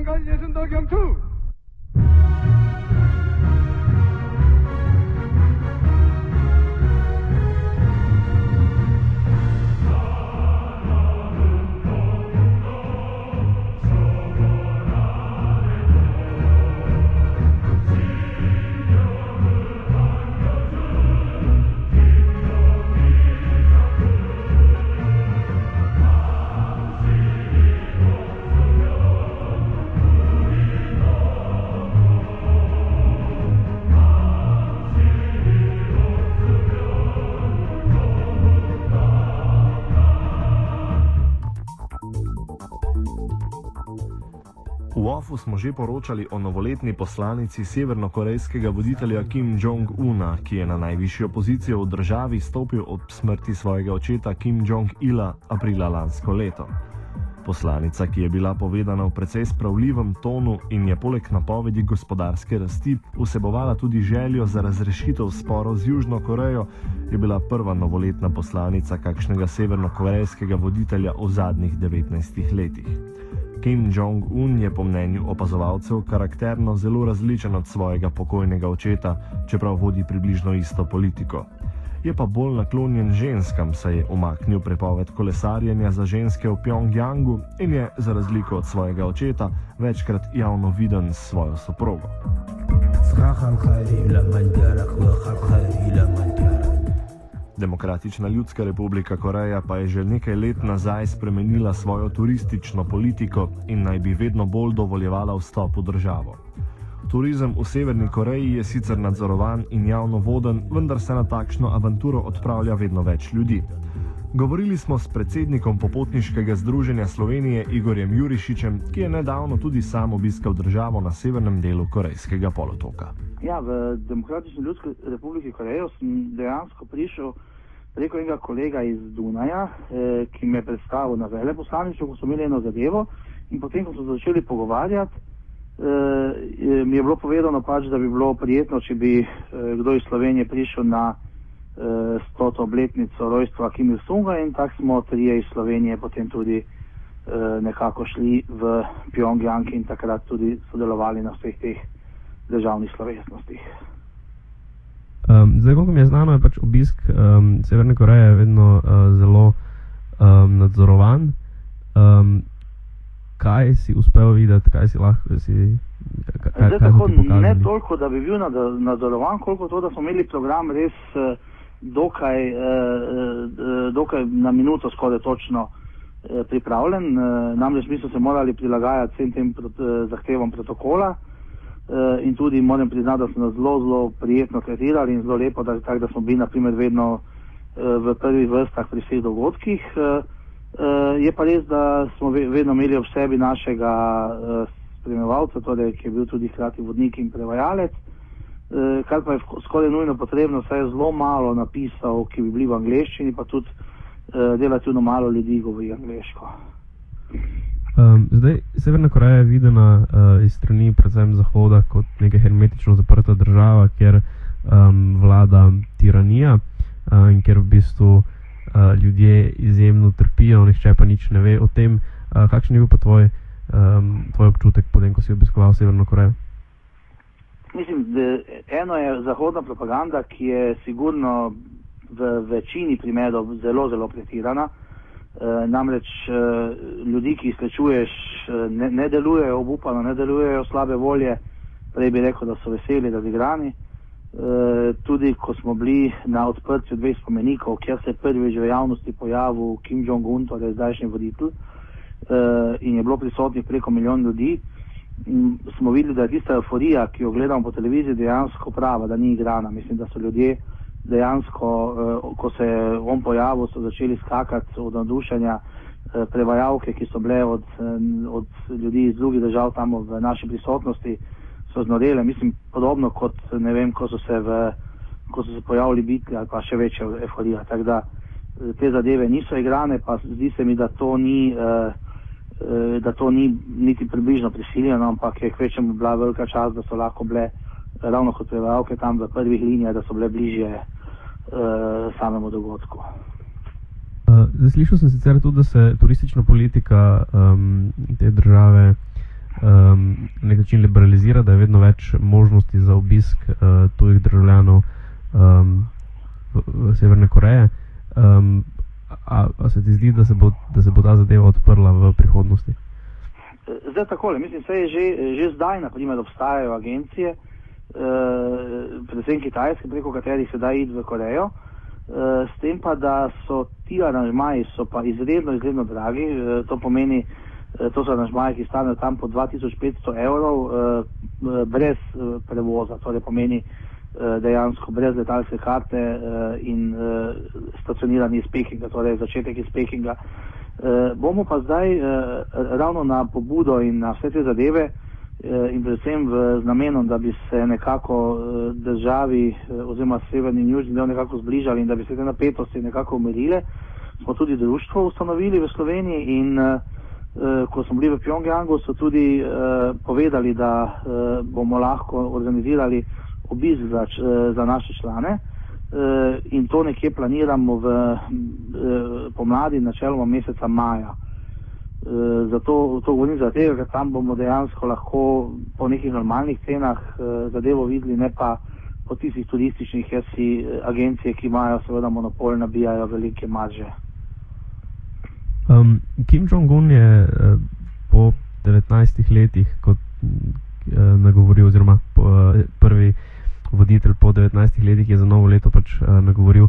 한걸 예순도 경투. V OFU smo že poročali o novoletni poslanici severnokorejskega voditelja Kim Jong-una, ki je na najvišjo pozicijo v državi stopil ob smrti svojega očeta Kim Jong-ila aprila lansko leto. Poslanica, ki je bila povedana v precej spravljivem tonu in je poleg napovedi gospodarske rasti vsebovala tudi željo za razrešitev sporov z Južno Korejo, je bila prva novoletna poslanica kakšnega severnokorejskega voditelja v zadnjih 19 letih. Kim Jong-un je po mnenju opazovalcev karakterno zelo različen od svojega pokojnega očeta, čeprav vodi približno isto politiko. Je pa bolj naklonjen ženskam, saj je umaknil prepoved kolesarjenja za ženske v Pjongjangu in je, za razliko od svojega očeta, večkrat javno viden s svojo soprogo. Demokratična ljudska republika Koreja pa je že nekaj let nazaj spremenila svojo turistično politiko in naj bi vedno bolj dovoljevala vstop v državo. Turizem v Severni Koreji je sicer nadzorovan in javno voden, vendar se na takšno avanturo odpravlja vedno več ljudi. Govorili smo s predsednikom popotniškega združenja Slovenije Igorjem Jurišičem, ki je nedavno tudi sam obiskal državo na severnem delu Korejskega polotoka. Ja, v Demokratični ljudski republiki Korejo sem dejansko prišel preko enega kolega iz Dunaja, eh, ki me je predstavil na veleposlaništvu, ko smo imeli eno zadevo in potem, ko smo začeli pogovarjati, eh, mi je bilo povedano pač, da bi bilo prijetno, če bi eh, kdo iz Slovenije prišel na eh, stoto obletnico rojstva Kim Il-sunga in tako smo trije iz Slovenije potem tudi eh, nekako šli v Pjongjang in takrat tudi sodelovali na vseh teh državnih slovesnostih. Um, zdaj, koliko mi je znano, je pač obisk um, Severne Koreje vedno uh, zelo um, nadzorovan. Um, kaj si uspel videti, kaj si lahko si. Kaj, Zdaj, kaj so tako, ne toliko, da bi bil nad- nadzorovan, koliko to, da smo imeli program res eh, dokaj, eh, eh, dokaj na minuto skoraj točno eh, pripravljen. Eh, namreč mi smo se morali prilagajati vsem tem prot, eh, zahtevam protokola eh, in tudi moram priznati, da so nas zelo, zelo prijetno tretirali in zelo lepo, da, tak, da smo bili naprimer vedno eh, v prvih vrstah pri vseh dogodkih. Eh, eh, je pa res, da smo ve, vedno imeli ob sebi našega eh, spremljevalca, torej, ki je bil tudi hkrati vodnik in prevajalec, eh, kar pa je skoraj nujno potrebno, saj je zelo malo napisal, ki bi bili v angleščini, pa tudi eh, relativno malo ljudi govori angleško. Um, zdaj, Severna Koreja je videna uh, iz strani predvsem Zahoda kot neka hermetično zaprta država, kjer um, vlada tiranija uh, in kjer v bistvu uh, ljudje izjemno trpijo, nihče pa nič ne ve o tem. Uh, kakšen je bil pa tvoj, um, tvoj občutek, potem ko si obiskoval Severno Korejo? Mislim, da eno je zahodna propaganda, ki je sigurno v večini primerov zelo, zelo pretirana. E, namreč e, ljudi, ki jih srečuješ, e, ne, ne delujejo obupano, ne delujejo slabe volje, prej bi rekel, da so veseli, razigrani. E, tudi ko smo bili na odprtju dveh spomenikov, kjer se je prvič v javnosti pojavil Kim Jong-un, torej zdajšnji voditelj, in je bilo prisotnih preko milijon ljudi, smo videli, da je tista euforija, ki jo gledamo po televiziji, dejansko prava, da ni igrana. Mislim, da so ljudje dejansko, eh, ko se je on pojavil, so začeli skakati od navdušenja. Eh, prevajalke, ki so bile od, eh, od ljudi iz drugih držav tam v naši prisotnosti, so znorele. Mislim, podobno kot ne vem, ko so se, v, ko so se pojavili bitki ali pa še večja euforija. Tako da te zadeve niso igrane, pa zdi se mi, da to ni. Eh, da to ni niti približno prisiljeno, ampak je kvečemu bila velika čast, da so lahko bile eh, ravno kot prevajalke tam v prvih linijah, da so bile bližje uh, samemu dogodku. Uh, zdaj, slišal sem sicer tudi, da se turistična politika um, te države um, nek način liberalizira, da je vedno več možnosti za obisk uh, tujih državljanov um, v, v Severne Koreje. Um, a, a se ti zdi, da se, bo, da se bo ta zadeva odprla v prihodnosti? Zdaj takole, mislim, da že, že zdaj naprimer, obstajajo agencije, eh, predvsem kitajske, preko katerih se da iti v Korejo. Eh, s tem pa, da so ti aranžmaji pa izredno, izredno dragi. Eh, to pomeni, eh, to so aranžmaji, ki stanejo tam po 2500 evrov eh, eh, brez eh, prevoza. Torej pomeni eh, dejansko brez letalske karte eh, in eh, stacioniranje iz Pekinga, torej začetek iz Pekinga. Eh, bomo pa zdaj eh, ravno na pobudo in na vse te zadeve eh, in predvsem v namenom, da bi se nekako eh, državi eh, oziroma severni in južni del nekako zbližali in da bi se te napetosti nekako umirile, smo tudi društvo ustanovili v Sloveniji in eh, eh ko smo bili v Pjongjangu, so tudi eh, povedali, da eh, bomo lahko organizirali obisk za, eh, za naše člane. Eh, in to nekje planiramo v eh, pomladi, načeloma meseca maja. Eh, zato to govorim zato, ker tam bomo dejansko lahko po nekih normalnih cenah zadevo videli, ne pa po tistih turističnih jesi agencije, ki imajo seveda monopol, nabijajo velike marže. Um, Kim Jong-un je po 19 letih, kot uh, nagovoril, oziroma uh, prvi voditelj po 19 letih je za novo leto pač uh, nagovoril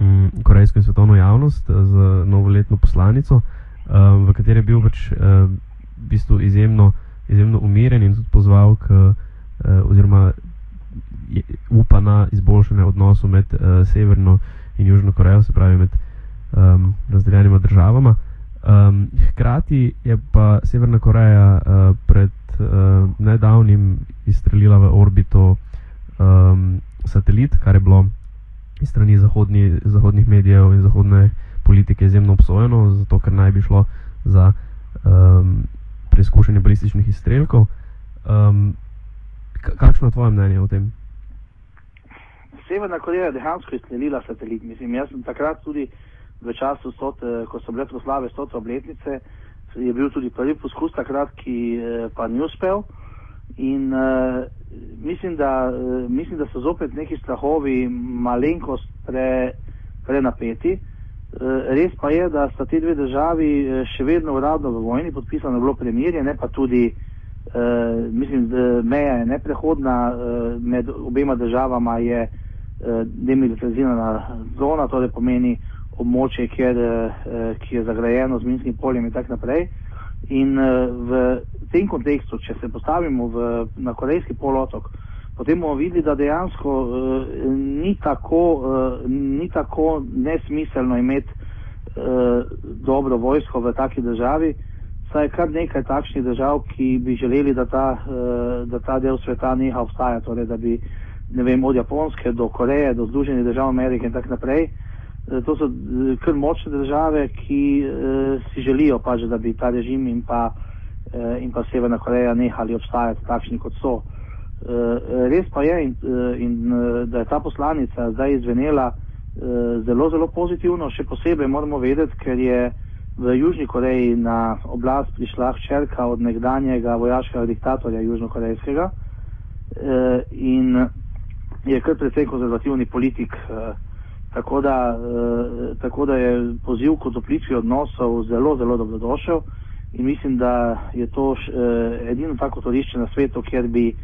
um, korejsko in svetovno javnost z novoletno poslanico, um, v kateri je bil pač uh, v bistvu izjemno, izjemno umiren in tudi pozval k, uh, oziroma je, upa na izboljšanje odnosov med uh, Severno in Južno Korejo, se pravi med um, razdeljenima državama. Um, hkrati je pa Severna Koreja uh, pred uh, nedavnim izstrelila v orbito um, satelit, kar je bilo iz strani zahodni, zahodnih medijev in zahodne politike izjemno obsojeno, zato ker naj bi šlo za um, preizkušanje balističnih izstrelkov. Um, kakšno je tvoje mnenje o tem? Severna Koreja je dejansko izstrelila satelit. Mislim, jaz sem takrat tudi v času, stot, ko so bile proslave 100. obletnice, je bil tudi prvi poskus takrat, ki eh, pa ni uspel. In uh, mislim, da, uh, mislim, da so zopet neki strahovi malenkost pre, prenapeti. Uh, res pa je, da sta te dve državi še vedno uradno v vojni, podpisano je bilo premirje, ne pa tudi, uh, mislim, meja je neprehodna, uh, med obema državama je uh, demilitarizirana zona, to torej pomeni območje, kjer, uh, ki je zagrajeno z minskim poljem in tako naprej. In uh, v tem kontekstu, če se postavimo v, na korejski polotok, potem bomo videli, da dejansko uh, ni, tako, uh, ni tako nesmiselno imeti uh, dobro vojsko v taki državi. Saj je kar nekaj takšnih držav, ki bi želeli, da ta, uh, da ta del sveta neha obstajati, torej da bi vem, od Japonske do Koreje, do Združenih držav Amerike in tako naprej. Eh, to so eh, kar močne države, ki uh, si želijo pač, da bi ta režim in pa, uh, in pa Severna Koreja nehali obstajati takšni, kot so. Uh, res pa je, in, in, da je ta poslanica zdaj izvenela uh, zelo, zelo pozitivno, še posebej moramo vedeti, ker je v Južni Koreji na oblast prišla hčerka od nekdanjega vojaškega diktatorja Južnokorejskega uh, in je kar precej konzervativni politik. Uh, Tako da, eh, tako da je poziv k otoplitvi odnosov zelo, zelo dobrodošel in mislim, da je to eh, edino tako torišče na svetu, kjer, bi, eh,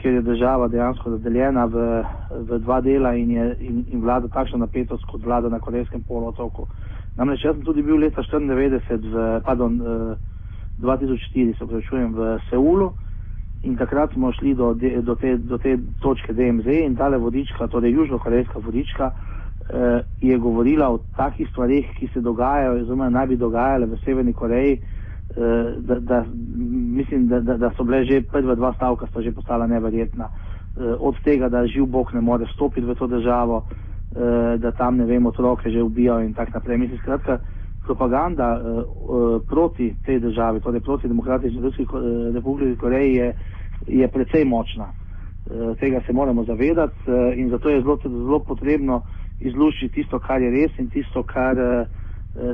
kjer je država dejansko razdeljena v, v dva dela in, je, in, in vlada takšna napetost kot vlada na Korejskem polotoku. Namreč jaz sem tudi bil leta 94 v, pardon, eh, 2004, se pravičujem, v Seulu. In takrat smo šli do, do, te, do te točke DMZ in tale vodička, torej južno-korejska vodička, eh, je govorila o takih stvarih, ki se dogajajo, oziroma naj bi dogajale v Severni Koreji. Eh, da, da, mislim, da, da, da so bile že prva dva stavka, sta že postala neverjetna. Eh, od tega, da živ Bog ne more stopiti v to državo, eh, da tam ne vemo, otroke že ubijajo in tako naprej. Mislim, skratka, propaganda proti tej državi, torej proti Demokratični uh, republiki Koreji, je, je precej močna. Tega se moramo zavedati in zato je zelo, zelo potrebno izluščiti tisto, kar je res in tisto, kar, uh,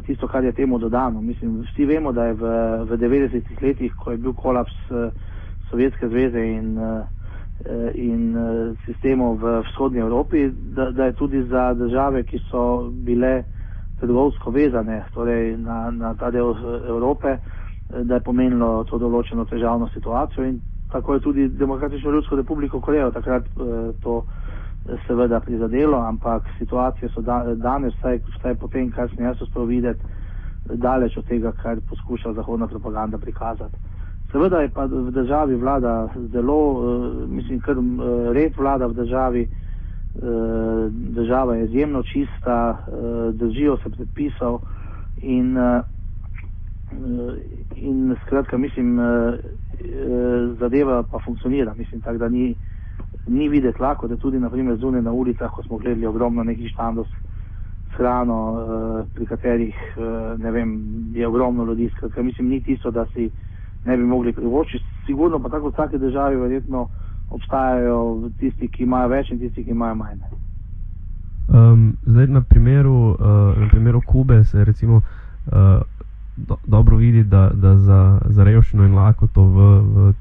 tisto, kar je temu dodano. Mislim, vsi vemo, da je v, v 90-ih letih, ko je bil kolaps eh, Sovjetske zveze in, eh, in sistemov v vzhodnji Evropi, da, da je tudi za države, ki so bile trgovsko vezane torej na, na ta del Evrope, da je pomenilo to določeno težavno situacijo in tako je tudi Demokratično ljudsko republiko Korejo takrat to seveda prizadelo, ampak situacije so da, danes, vsaj, vsaj po tem, kar sem jaz uspel videti, daleč od tega, kar poskuša zahodna propaganda prikazati. Seveda je pa v državi vlada zelo, uh, mislim, kar uh, red vlada v državi, uh, država je izjemno čista, držijo se predpisov in, in skratka, mislim, zadeva pa funkcionira, mislim, tako da ni ni videti lahko, da tudi naprimer zunaj na ulicah, ko smo gledali ogromno nekih štandov s hrano, uh, pri katerih uh, ne vem, je ogromno ljudi, skratka mislim, ni tisto, da si ne bi mogli privoščiti. Sigurno pa tako v vsaki državi verjetno obstajajo tisti, ki imajo več in tisti, ki imajo manj. Um, zdaj na primeru, uh, na primeru Kube se recimo uh, do, dobro vidi, da, da za, za revščino in lakoto v, v,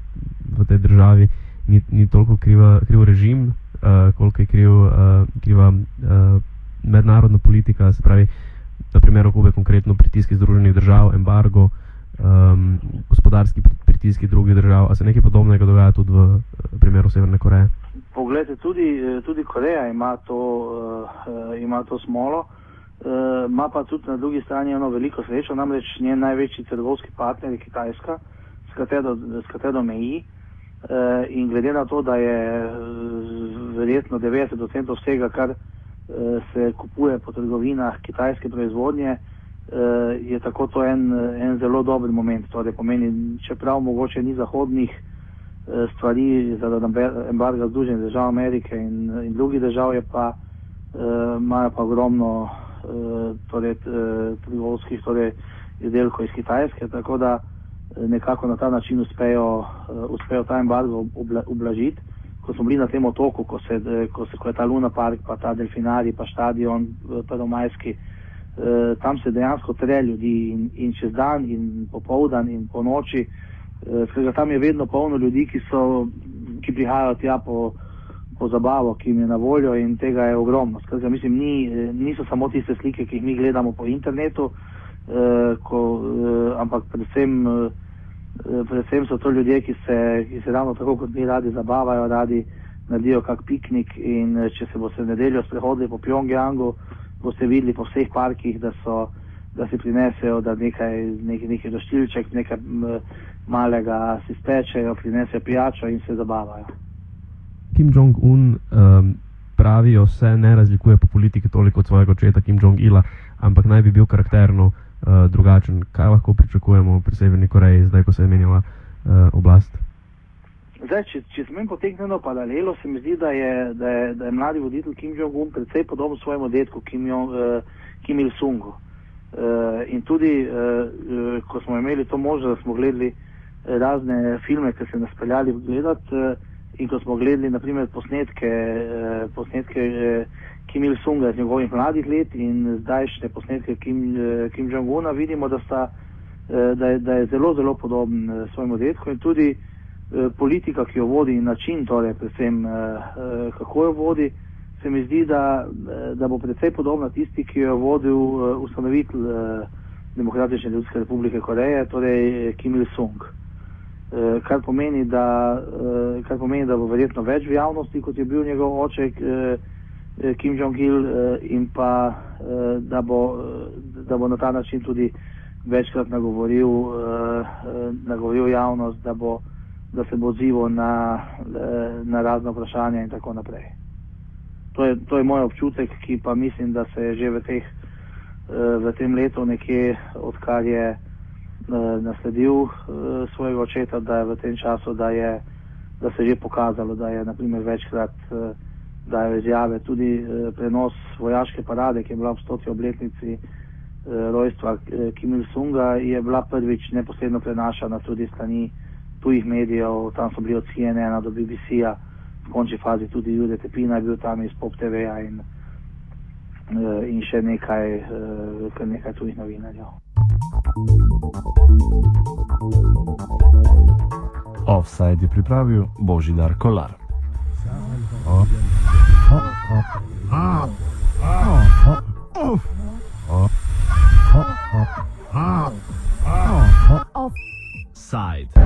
v tej državi uh, ni, ni toliko kriva, kriv režim, uh, koliko je kriv, uh, kriva uh, mednarodna politika, se pravi, na primeru Kube konkretno pritiski Združenih držav, embargo, um, gospodarski pritiski drugih držav. A se nekaj podobnega dogaja tudi v uh, primeru Severne Koreje? Poglejte, tudi, tudi Koreja ima to, uh, ima to smolo. Ima uh, pa tudi na drugi strani eno veliko srečo, namreč njen največji trgovski partner je Kitajska, s katero, s katero meji. Eh, in glede na to, da je eh, verjetno 90% vsega, kar eh, se kupuje po trgovinah kitajske proizvodnje, je tako to en, en zelo dober moment. Torej pomeni, čeprav mogoče ni zahodnih stvari zaradi embarga Združenih držav Amerike in, in drugih držav, je pa imajo pa ogromno torej, trgovskih torej, izdelkov iz Kitajske, tako da nekako na ta način uspejo, uh, uspejo ta embargo ublažiti. Ko smo bili na tem otoku, ko, se, eh, ko, se, ko je ta Luna Park, pa ta Delfinari, pa stadion eh, Prvomajski, tam se dejansko tre ljudi in, in čez dan, in popovdan, in po noči. Uh, tam je vedno polno ljudi, ki, so, ki prihajajo tja po, po zabavo, ki jim je na voljo in tega je ogromno. Skratka, mislim, ni, niso samo tiste slike, ki jih mi gledamo po internetu, uh, ko, uh, ampak predvsem. Eh, predvsem so to ljudje, ki se, ki se ravno tako kot mi radi zabavajo, radi naredijo kak piknik in eh, če se boste nedeljo sprehodili po Pjongjangu, boste videli po vseh parkih, da, so, da si prinesejo da nekaj, nekaj, nekaj doštilček, nekaj malega si spečejo, prinesejo pijačo in se zabavajo. Kim Jong-un um, pravijo, se ne razlikuje po politiki toliko od svojega očeta Kim Jong-ila, ampak naj bi bil karakterno uh, drugačen. Kaj lahko pričakujemo pri Severni Koreji, zdaj, ko se je menjala uh, oblast? Zdaj, če, če smem potegniti paralelo, se mi zdi, da je, da je, da je mladi voditelj Kim Jong-un precej podoben svojemu detku Kim, Jong, uh, Kim Il-sungu. Uh, in tudi, uh, ko smo imeli to možnost, da smo gledali razne filme, ki se nas peljali gledati, uh, in ko smo gledali, naprimer, posnetke, uh, posnetke uh, Kim Il-sunga iz njegovih mladih let in zdajšnje posnetke Kim, eh, Kim Jong-una, vidimo, da, sta, eh, da, je, da je zelo, zelo podoben eh, svojemu detku in tudi politika, ki jo vodi in način, torej predvsem kako jo vodi, se mi zdi, da, da bo predvsej podobna tisti, ki jo je vodil ustanovitelj Demokratične ljudske republike Koreje, torej Kim Il-sung. Kar pomeni, da, kar pomeni, da bo verjetno več v javnosti, kot je bil njegov oček. Eh, Kim Jong-il eh, in pa eh, da bo, da bo na ta način tudi večkrat nagovoril, nagovoril javnost, da, bo, da se bo odzival na, na razne vprašanja in tako naprej. To je, to je moj občutek, ki pa mislim, da se je že v, teh, v tem letu nekje, odkar je nasledil svojega očeta, da je v tem času, da, je, da se je že pokazalo, da je naprimer večkrat dajo izjave, tudi eh, prenos vojaške parade, ki je bila v stoti obletnici eh, rojstva eh, Kim Il-sunga, je bila prvič neposredno prenašana tudi strani tujih medijev, tam so bili od CNN do BBC-a, v končni fazi tudi Jude Tepina je bil tam iz Pop TV-a in, in še nekaj, nekaj tujih novinarjev. Offside je pripravil Božidar Kolar. Offside.